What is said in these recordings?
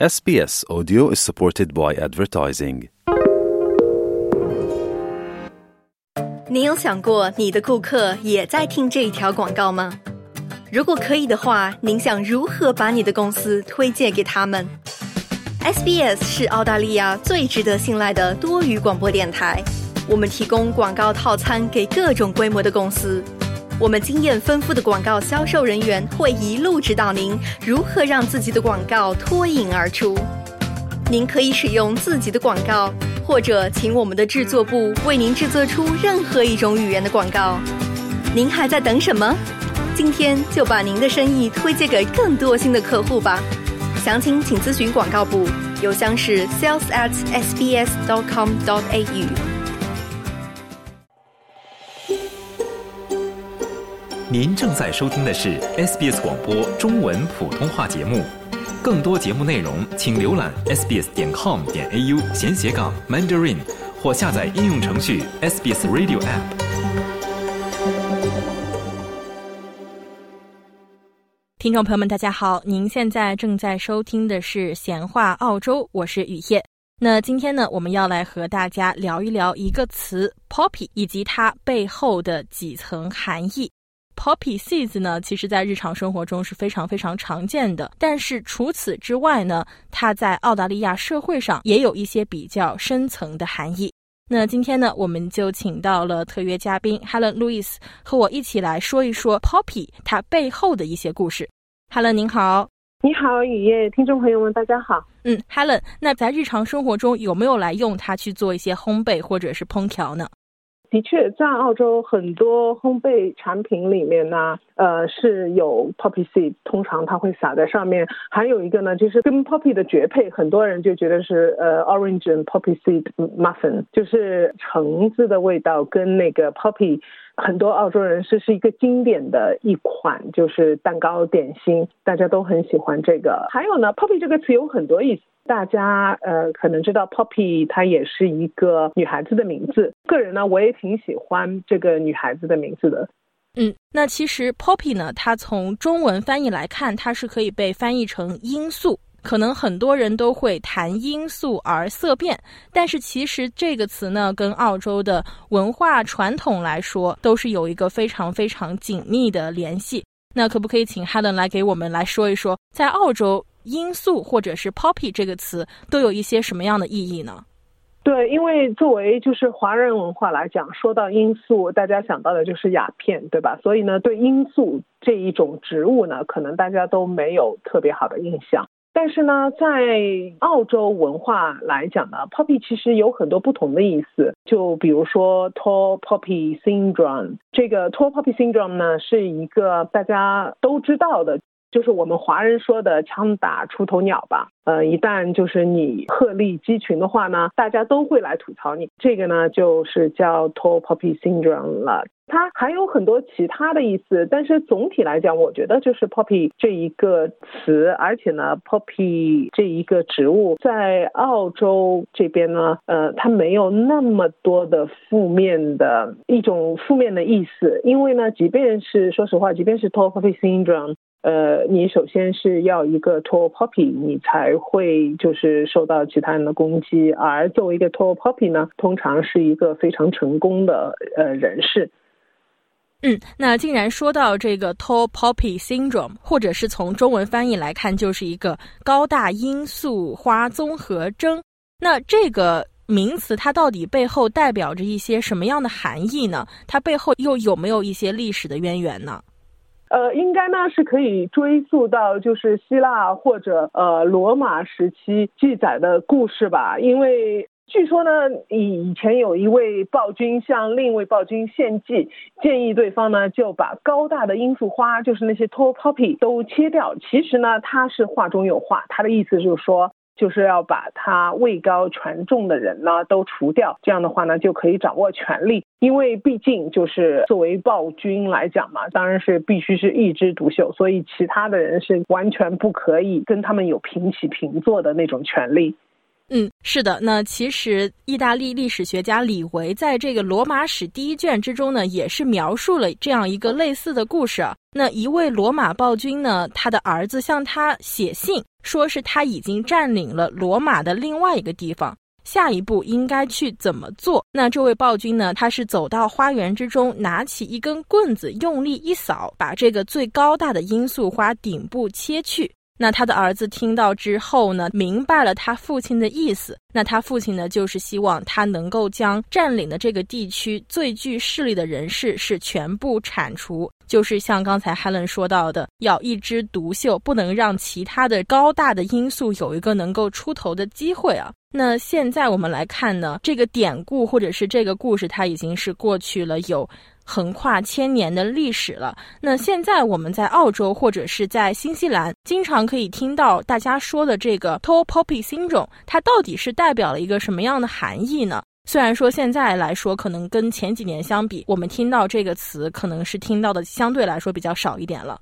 SBS Audio is supported by advertising. 你有想过你的顾客也在听这一条广告吗？如果可以的话，您想如何把你的公司推荐给他们？SBS 是澳大利亚最值得信赖的多语广播电台，我们提供广告套餐给各种规模的公司。我们经验丰富的广告销售人员会一路指导您如何让自己的广告脱颖而出。您可以使用自己的广告，或者请我们的制作部为您制作出任何一种语言的广告。您还在等什么？今天就把您的生意推荐给更多新的客户吧。详情请咨询广告部，邮箱是 sales at sbs dot com dot au。您正在收听的是 SBS 广播中文普通话节目，更多节目内容请浏览 sbs 点 com 点 au 闲斜杠 mandarin 或下载应用程序 SBS Radio App。听众朋友们，大家好，您现在正在收听的是《闲话澳洲》，我是雨夜。那今天呢，我们要来和大家聊一聊一个词 “poppy” 以及它背后的几层含义。Poppy seeds 呢，其实在日常生活中是非常非常常见的。但是除此之外呢，它在澳大利亚社会上也有一些比较深层的含义。那今天呢，我们就请到了特约嘉宾 Helen Lewis 和我一起来说一说 Poppy 它背后的一些故事。Helen 您好，你好，雨夜，听众朋友们，大家好。嗯，Helen，那在日常生活中有没有来用它去做一些烘焙或者是烹调呢？的确，在澳洲很多烘焙产品里面呢，呃，是有 poppy seed，通常它会撒在上面。还有一个呢，就是跟 poppy 的绝配，很多人就觉得是呃 orange and poppy seed muffin，就是橙子的味道跟那个 poppy，很多澳洲人是是一个经典的一款，就是蛋糕点心，大家都很喜欢这个。还有呢，poppy 这个词有很多意思。大家呃可能知道 Poppy，它也是一个女孩子的名字。个人呢，我也挺喜欢这个女孩子的名字的。嗯，那其实 Poppy 呢，它从中文翻译来看，它是可以被翻译成罂粟。可能很多人都会谈罂粟而色变，但是其实这个词呢，跟澳洲的文化传统来说，都是有一个非常非常紧密的联系。那可不可以请 Helen 来给我们来说一说，在澳洲？罂粟或者是 poppy 这个词都有一些什么样的意义呢？对，因为作为就是华人文化来讲，说到罂粟，大家想到的就是鸦片，对吧？所以呢，对罂粟这一种植物呢，可能大家都没有特别好的印象。但是呢，在澳洲文化来讲呢，poppy 其实有很多不同的意思。就比如说 tall poppy syndrome，这个 tall poppy syndrome 呢，是一个大家都知道的。就是我们华人说的“枪打出头鸟”吧，呃，一旦就是你鹤立鸡群的话呢，大家都会来吐槽你。这个呢，就是叫 tall poppy syndrome 了。它还有很多其他的意思，但是总体来讲，我觉得就是 poppy 这一个词，而且呢，poppy 这一个植物在澳洲这边呢，呃，它没有那么多的负面的一种负面的意思，因为呢，即便是说实话，即便是 tall poppy syndrome。呃，你首先是要一个 tall poppy，你才会就是受到其他人的攻击。而作为一个 tall poppy 呢，通常是一个非常成功的呃人士。嗯，那既然说到这个 tall poppy syndrome，或者是从中文翻译来看，就是一个高大罂粟花综合征。那这个名词它到底背后代表着一些什么样的含义呢？它背后又有没有一些历史的渊源呢？呃，应该呢是可以追溯到就是希腊或者呃罗马时期记载的故事吧，因为据说呢，以以前有一位暴君向另一位暴君献计，建议对方呢就把高大的罂粟花，就是那些 tall poppy 都切掉。其实呢，他是话中有话，他的意思就是说。就是要把他位高权重的人呢都除掉，这样的话呢就可以掌握权力。因为毕竟就是作为暴君来讲嘛，当然是必须是一枝独秀，所以其他的人是完全不可以跟他们有平起平坐的那种权利。嗯，是的。那其实意大利历史学家李维在这个《罗马史》第一卷之中呢，也是描述了这样一个类似的故事。那一位罗马暴君呢，他的儿子向他写信，说是他已经占领了罗马的另外一个地方，下一步应该去怎么做？那这位暴君呢，他是走到花园之中，拿起一根棍子，用力一扫，把这个最高大的罂粟花顶部切去。那他的儿子听到之后呢，明白了他父亲的意思。那他父亲呢，就是希望他能够将占领的这个地区最具势力的人士是全部铲除，就是像刚才 Helen 说到的，要一枝独秀，不能让其他的高大的因素有一个能够出头的机会啊。那现在我们来看呢，这个典故或者是这个故事，它已经是过去了有。横跨千年的历史了。那现在我们在澳洲或者是在新西兰，经常可以听到大家说的这个 tall poppy syndrome，它到底是代表了一个什么样的含义呢？虽然说现在来说，可能跟前几年相比，我们听到这个词可能是听到的相对来说比较少一点了。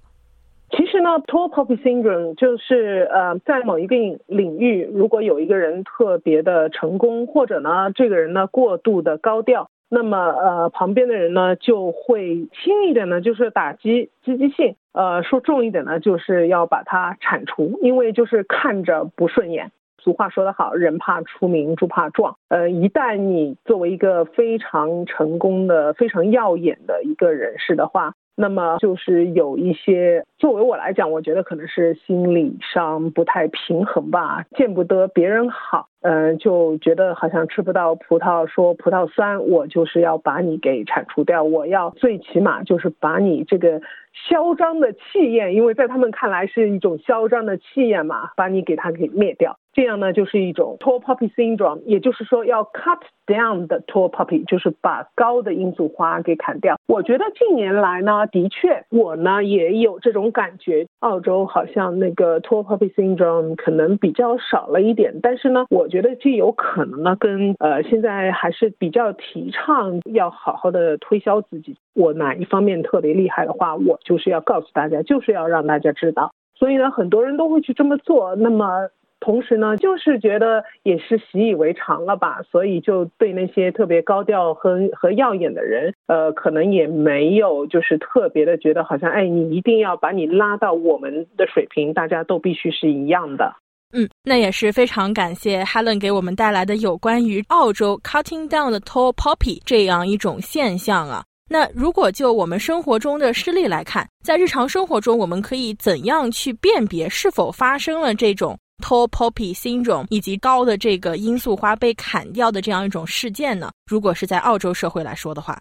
其实呢，tall poppy syndrome 就是呃，在某一个领域，如果有一个人特别的成功，或者呢，这个人呢过度的高调。那么，呃，旁边的人呢就会轻一点呢，就是打击积极性；呃，说重一点呢，就是要把它铲除，因为就是看着不顺眼。俗话说得好，人怕出名，猪怕壮。呃，一旦你作为一个非常成功的、非常耀眼的一个人士的话，那么就是有一些，作为我来讲，我觉得可能是心理上不太平衡吧，见不得别人好。嗯，就觉得好像吃不到葡萄说葡萄酸，我就是要把你给铲除掉，我要最起码就是把你这个嚣张的气焰，因为在他们看来是一种嚣张的气焰嘛，把你给他给灭掉。这样呢，就是一种 tall poppy syndrome，也就是说要 cut down 的 tall poppy，就是把高的罂粟花给砍掉。我觉得近年来呢，的确我呢也有这种感觉，澳洲好像那个 tall poppy syndrome 可能比较少了一点，但是呢，我。觉得这有可能呢，跟呃现在还是比较提倡要好好的推销自己。我哪一方面特别厉害的话，我就是要告诉大家，就是要让大家知道。所以呢，很多人都会去这么做。那么同时呢，就是觉得也是习以为常了吧，所以就对那些特别高调和和耀眼的人，呃，可能也没有就是特别的觉得好像哎，你一定要把你拉到我们的水平，大家都必须是一样的。嗯，那也是非常感谢 Helen 给我们带来的有关于澳洲 cutting down 的 tall poppy 这样一种现象啊。那如果就我们生活中的事例来看，在日常生活中，我们可以怎样去辨别是否发生了这种 tall poppy syndrome 以及高的这个罂粟花被砍掉的这样一种事件呢？如果是在澳洲社会来说的话。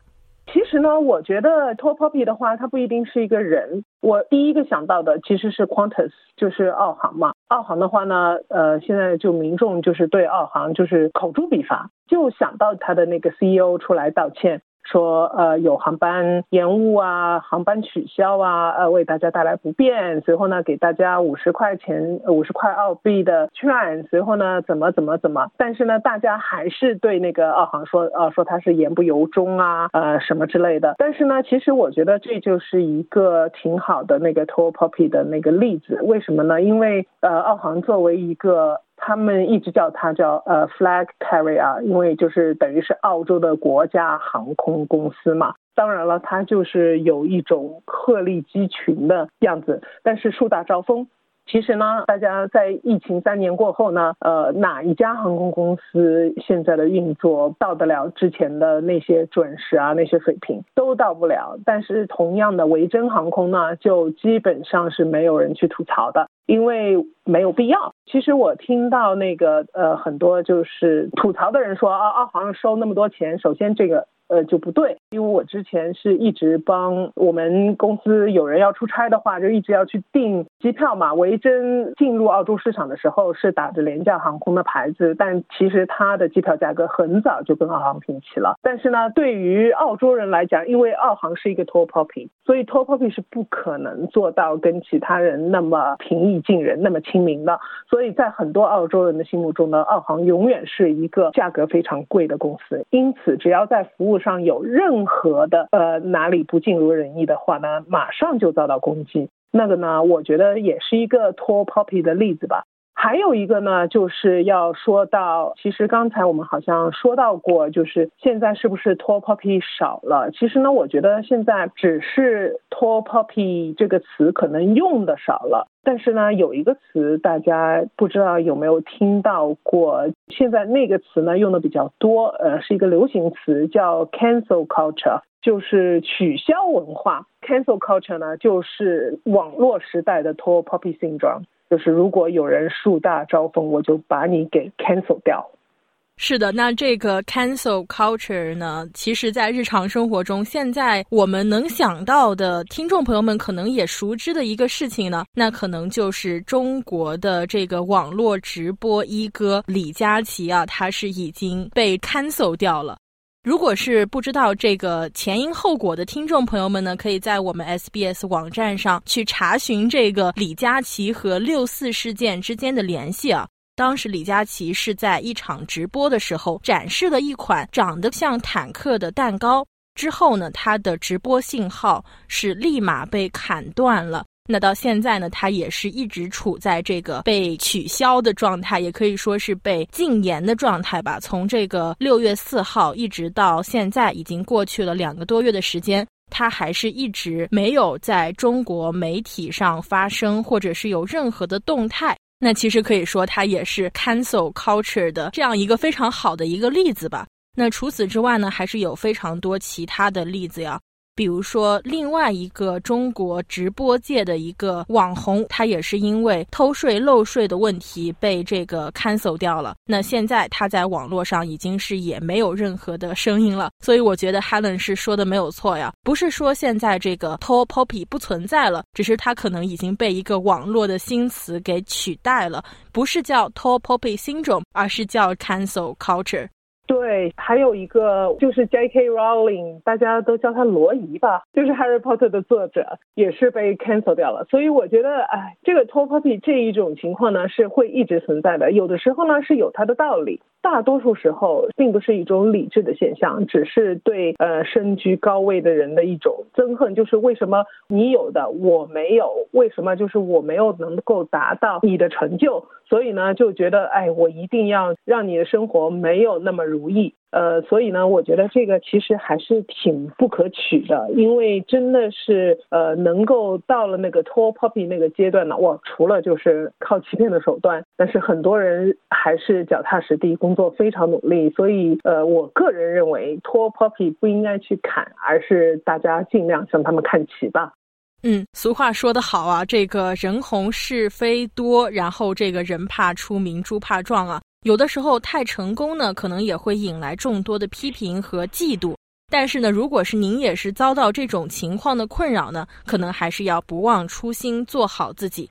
其实呢，我觉得 tall poppy 的话，它不一定是一个人。我第一个想到的其实是 Qantas，就是澳航嘛。澳航的话呢，呃，现在就民众就是对澳航就是口诛笔伐，就想到他的那个 CEO 出来道歉。说呃有航班延误啊，航班取消啊，呃为大家带来不便。随后呢给大家五十块钱五十块澳币的券。随后呢怎么怎么怎么，但是呢大家还是对那个澳航说呃说他是言不由衷啊呃什么之类的。但是呢其实我觉得这就是一个挺好的那个 tall poppy 的那个例子。为什么呢？因为呃澳航作为一个他们一直叫它叫呃 flag carrier，因为就是等于是澳洲的国家航空公司嘛。当然了，它就是有一种鹤立鸡群的样子，但是树大招风。其实呢，大家在疫情三年过后呢，呃，哪一家航空公司现在的运作到得了之前的那些准时啊，那些水平都到不了。但是同样的维珍航空呢，就基本上是没有人去吐槽的，因为没有必要。其实我听到那个呃很多就是吐槽的人说啊，澳航收那么多钱，首先这个。呃，就不对，因为我之前是一直帮我们公司有人要出差的话，就一直要去订机票嘛。维珍进入澳洲市场的时候是打着廉价航空的牌子，但其实它的机票价格很早就跟澳航平齐了。但是呢，对于澳洲人来讲，因为澳航是一个 tall poppy，所以 tall poppy 是不可能做到跟其他人那么平易近人、那么亲民的。所以在很多澳洲人的心目中呢，澳航永远是一个价格非常贵的公司。因此，只要在服务上有任何的呃哪里不尽如人意的话呢，马上就遭到攻击。那个呢，我觉得也是一个拖 poppy 的例子吧。还有一个呢，就是要说到，其实刚才我们好像说到过，就是现在是不是 tall poppy 少了？其实呢，我觉得现在只是 tall poppy 这个词可能用的少了，但是呢，有一个词大家不知道有没有听到过，现在那个词呢用的比较多，呃，是一个流行词，叫 cancel culture，就是取消文化。cancel culture 呢，就是网络时代的 tall poppy syndrome。就是如果有人树大招风，我就把你给 cancel 掉。是的，那这个 cancel culture 呢，其实，在日常生活中，现在我们能想到的听众朋友们可能也熟知的一个事情呢，那可能就是中国的这个网络直播一哥李佳琦啊，他是已经被 cancel 掉了。如果是不知道这个前因后果的听众朋友们呢，可以在我们 SBS 网站上去查询这个李佳琦和六四事件之间的联系啊。当时李佳琦是在一场直播的时候展示了一款长得像坦克的蛋糕，之后呢，他的直播信号是立马被砍断了。那到现在呢，他也是一直处在这个被取消的状态，也可以说是被禁言的状态吧。从这个六月四号一直到现在，已经过去了两个多月的时间，他还是一直没有在中国媒体上发声，或者是有任何的动态。那其实可以说，他也是 cancel culture 的这样一个非常好的一个例子吧。那除此之外呢，还是有非常多其他的例子呀。比如说，另外一个中国直播界的一个网红，他也是因为偷税漏税的问题被这个 cancel 掉了。那现在他在网络上已经是也没有任何的声音了。所以我觉得 Helen 是说的没有错呀，不是说现在这个 tall poppy 不存在了，只是他可能已经被一个网络的新词给取代了，不是叫 tall poppy syndrome，而是叫 cancel culture。对，还有一个就是 J.K. Rowling，大家都叫他罗伊吧，就是 Harry Potter 的作者，也是被 cancel 掉了。所以我觉得，哎，这个 tall poppy 这一种情况呢，是会一直存在的。有的时候呢，是有它的道理。大多数时候并不是一种理智的现象，只是对呃身居高位的人的一种憎恨，就是为什么你有的我没有，为什么就是我没有能够达到你的成就，所以呢就觉得哎我一定要让你的生活没有那么如意。呃，所以呢，我觉得这个其实还是挺不可取的，因为真的是呃，能够到了那个 tall poppy 那个阶段呢，哇，除了就是靠欺骗的手段，但是很多人还是脚踏实地，工作非常努力。所以呃，我个人认为 tall poppy 不应该去砍，而是大家尽量向他们看齐吧。嗯，俗话说得好啊，这个人红是非多，然后这个人怕出名猪怕壮啊。有的时候太成功呢，可能也会引来众多的批评和嫉妒。但是呢，如果是您也是遭到这种情况的困扰呢，可能还是要不忘初心，做好自己。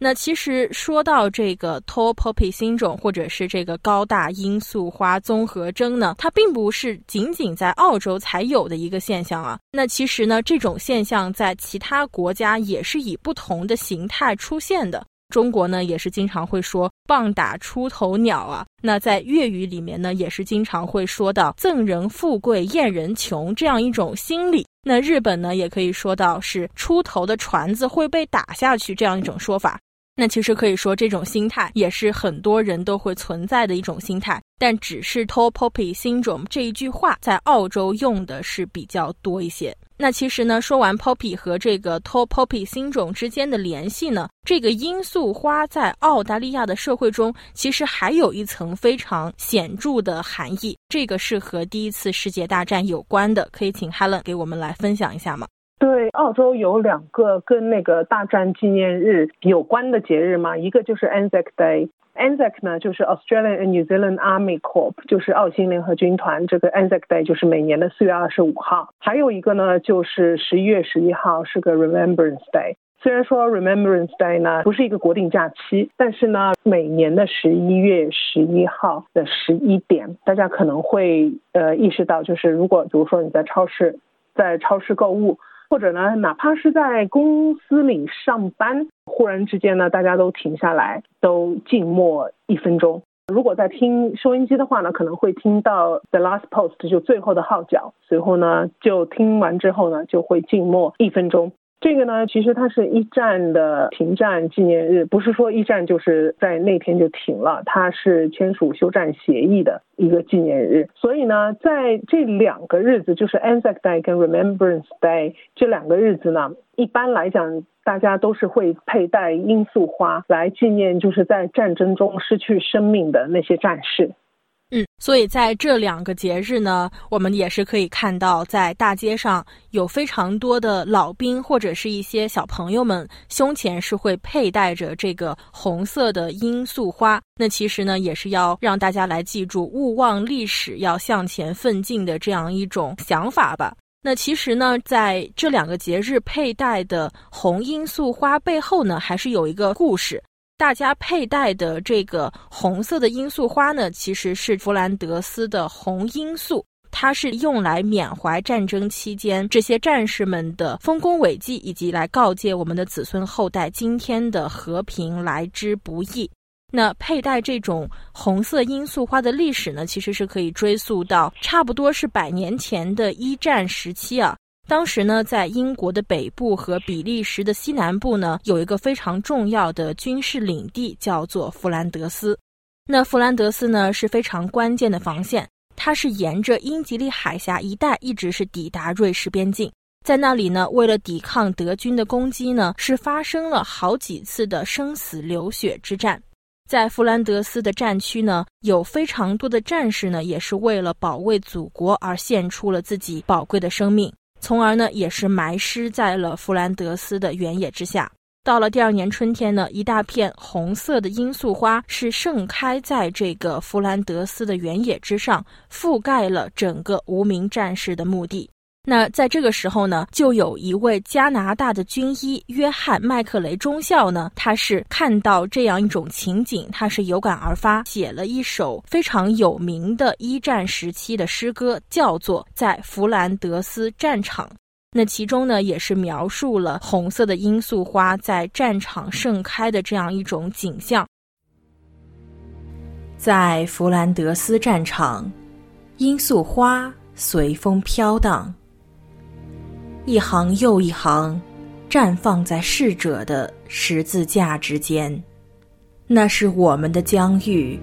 那其实说到这个 tall poppy 病种或者是这个高大罂粟花综合征呢，它并不是仅仅在澳洲才有的一个现象啊。那其实呢，这种现象在其他国家也是以不同的形态出现的。中国呢，也是经常会说“棒打出头鸟”啊。那在粤语里面呢，也是经常会说到“赠人富贵，厌人穷”这样一种心理。那日本呢，也可以说到是“出头的船子会被打下去”这样一种说法。那其实可以说，这种心态也是很多人都会存在的一种心态。但只是 “tall poppy syndrome” 这一句话，在澳洲用的是比较多一些。那其实呢，说完 poppy 和这个 tall poppy syndrome 之间的联系呢，这个罂粟花在澳大利亚的社会中，其实还有一层非常显著的含义。这个是和第一次世界大战有关的，可以请 Helen 给我们来分享一下吗？对，澳洲有两个跟那个大战纪念日有关的节日嘛，一个就是 Anzac Day。Anzac 呢，就是 Australian and New Zealand Army Corps，就是澳新联合军团。这个 Anzac Day 就是每年的四月二十五号。还有一个呢，就是十一月十一号是个 Remembrance Day。虽然说 Remembrance Day 呢不是一个国定假期，但是呢，每年的十一月十一号的十一点，大家可能会呃意识到，就是如果比如说你在超市，在超市购物。或者呢，哪怕是在公司里上班，忽然之间呢，大家都停下来，都静默一分钟。如果在听收音机的话呢，可能会听到 the last post 就最后的号角，随后呢，就听完之后呢，就会静默一分钟。这个呢，其实它是一战的停战纪念日，不是说一战就是在那天就停了，它是签署休战协议的一个纪念日。所以呢，在这两个日子，就是 Anzac Day 跟 Remembrance Day 这两个日子呢，一般来讲，大家都是会佩戴罂粟花来纪念，就是在战争中失去生命的那些战士。嗯，所以在这两个节日呢，我们也是可以看到，在大街上有非常多的老兵或者是一些小朋友们胸前是会佩戴着这个红色的罂粟花。那其实呢，也是要让大家来记住勿忘历史，要向前奋进的这样一种想法吧。那其实呢，在这两个节日佩戴的红罂粟花背后呢，还是有一个故事。大家佩戴的这个红色的罂粟花呢，其实是弗兰德斯的红罂粟，它是用来缅怀战争期间这些战士们的丰功伟绩，以及来告诫我们的子孙后代今天的和平来之不易。那佩戴这种红色罂粟花的历史呢，其实是可以追溯到差不多是百年前的一战时期啊。当时呢，在英国的北部和比利时的西南部呢，有一个非常重要的军事领地，叫做弗兰德斯。那弗兰德斯呢是非常关键的防线，它是沿着英吉利海峡一带一直是抵达瑞士边境。在那里呢，为了抵抗德军的攻击呢，是发生了好几次的生死流血之战。在弗兰德斯的战区呢，有非常多的战士呢，也是为了保卫祖国而献出了自己宝贵的生命。从而呢，也是埋尸在了弗兰德斯的原野之下。到了第二年春天呢，一大片红色的罂粟花是盛开在这个弗兰德斯的原野之上，覆盖了整个无名战士的墓地。那在这个时候呢，就有一位加拿大的军医约翰麦克雷中校呢，他是看到这样一种情景，他是有感而发，写了一首非常有名的一战时期的诗歌，叫做《在弗兰德斯战场》。那其中呢，也是描述了红色的罂粟花在战场盛开的这样一种景象。在弗兰德斯战场，罂粟花随风飘荡。一行又一行，绽放在逝者的十字架之间，那是我们的疆域，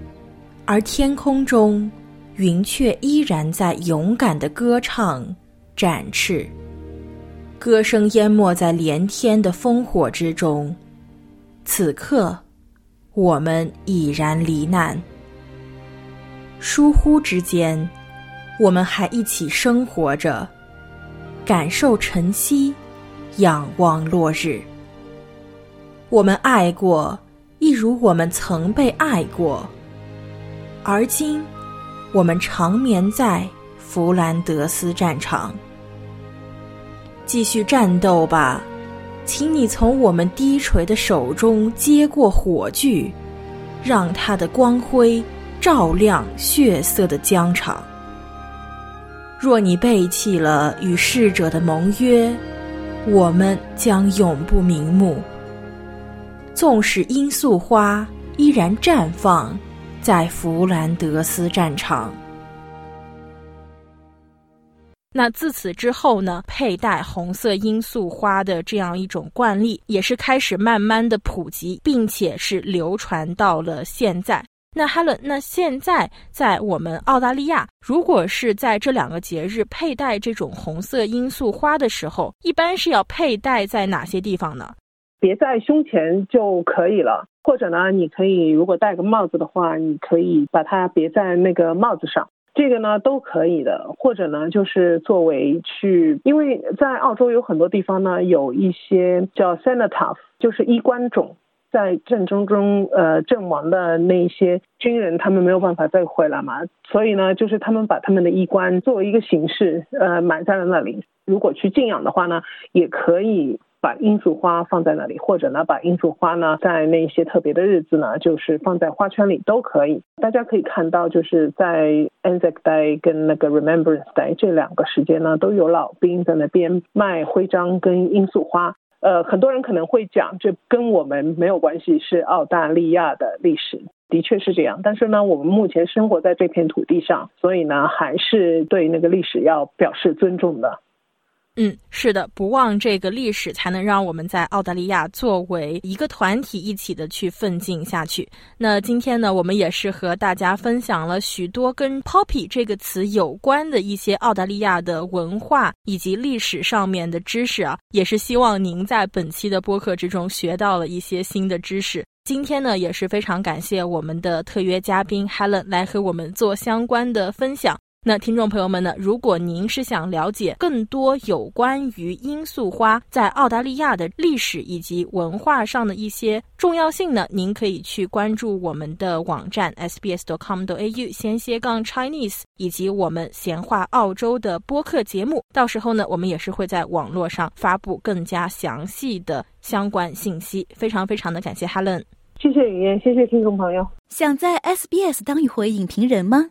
而天空中，云雀依然在勇敢的歌唱、展翅，歌声淹没在连天的烽火之中。此刻，我们已然罹难，疏忽之间，我们还一起生活着。感受晨曦，仰望落日。我们爱过，一如我们曾被爱过。而今，我们长眠在弗兰德斯战场。继续战斗吧，请你从我们低垂的手中接过火炬，让它的光辉照亮血色的疆场。若你背弃了与逝者的盟约，我们将永不瞑目。纵使罂粟花依然绽放在弗兰德斯战场。那自此之后呢？佩戴红色罂粟花的这样一种惯例，也是开始慢慢的普及，并且是流传到了现在。那哈伦，那现在在我们澳大利亚，如果是在这两个节日佩戴这种红色罂粟花的时候，一般是要佩戴在哪些地方呢？别在胸前就可以了，或者呢，你可以如果戴个帽子的话，你可以把它别在那个帽子上，这个呢都可以的。或者呢，就是作为去，因为在澳洲有很多地方呢，有一些叫 cenotaph，就是衣冠冢。在战争中，呃，阵亡的那些军人，他们没有办法再回来嘛，所以呢，就是他们把他们的衣冠作为一个形式，呃，埋在了那里。如果去敬仰的话呢，也可以把罂粟花放在那里，或者呢，把罂粟花呢，在那些特别的日子呢，就是放在花圈里都可以。大家可以看到，就是在 Anzac Day 跟那个 Remembrance Day 这两个时间呢，都有老兵在那边卖徽章跟罂粟花。呃，很多人可能会讲，这跟我们没有关系，是澳大利亚的历史，的确是这样。但是呢，我们目前生活在这片土地上，所以呢，还是对那个历史要表示尊重的。嗯，是的，不忘这个历史，才能让我们在澳大利亚作为一个团体一起的去奋进下去。那今天呢，我们也是和大家分享了许多跟 “poppy” 这个词有关的一些澳大利亚的文化以及历史上面的知识啊，也是希望您在本期的播客之中学到了一些新的知识。今天呢，也是非常感谢我们的特约嘉宾 Helen 来和我们做相关的分享。那听众朋友们呢？如果您是想了解更多有关于罂粟花在澳大利亚的历史以及文化上的一些重要性呢，您可以去关注我们的网站 sbs.com.au 先斜杠 Chinese，以及我们闲话澳洲的播客节目。到时候呢，我们也是会在网络上发布更加详细的相关信息。非常非常的感谢 Helen，谢谢雨燕，谢谢听众朋友。想在 SBS 当一回影评人吗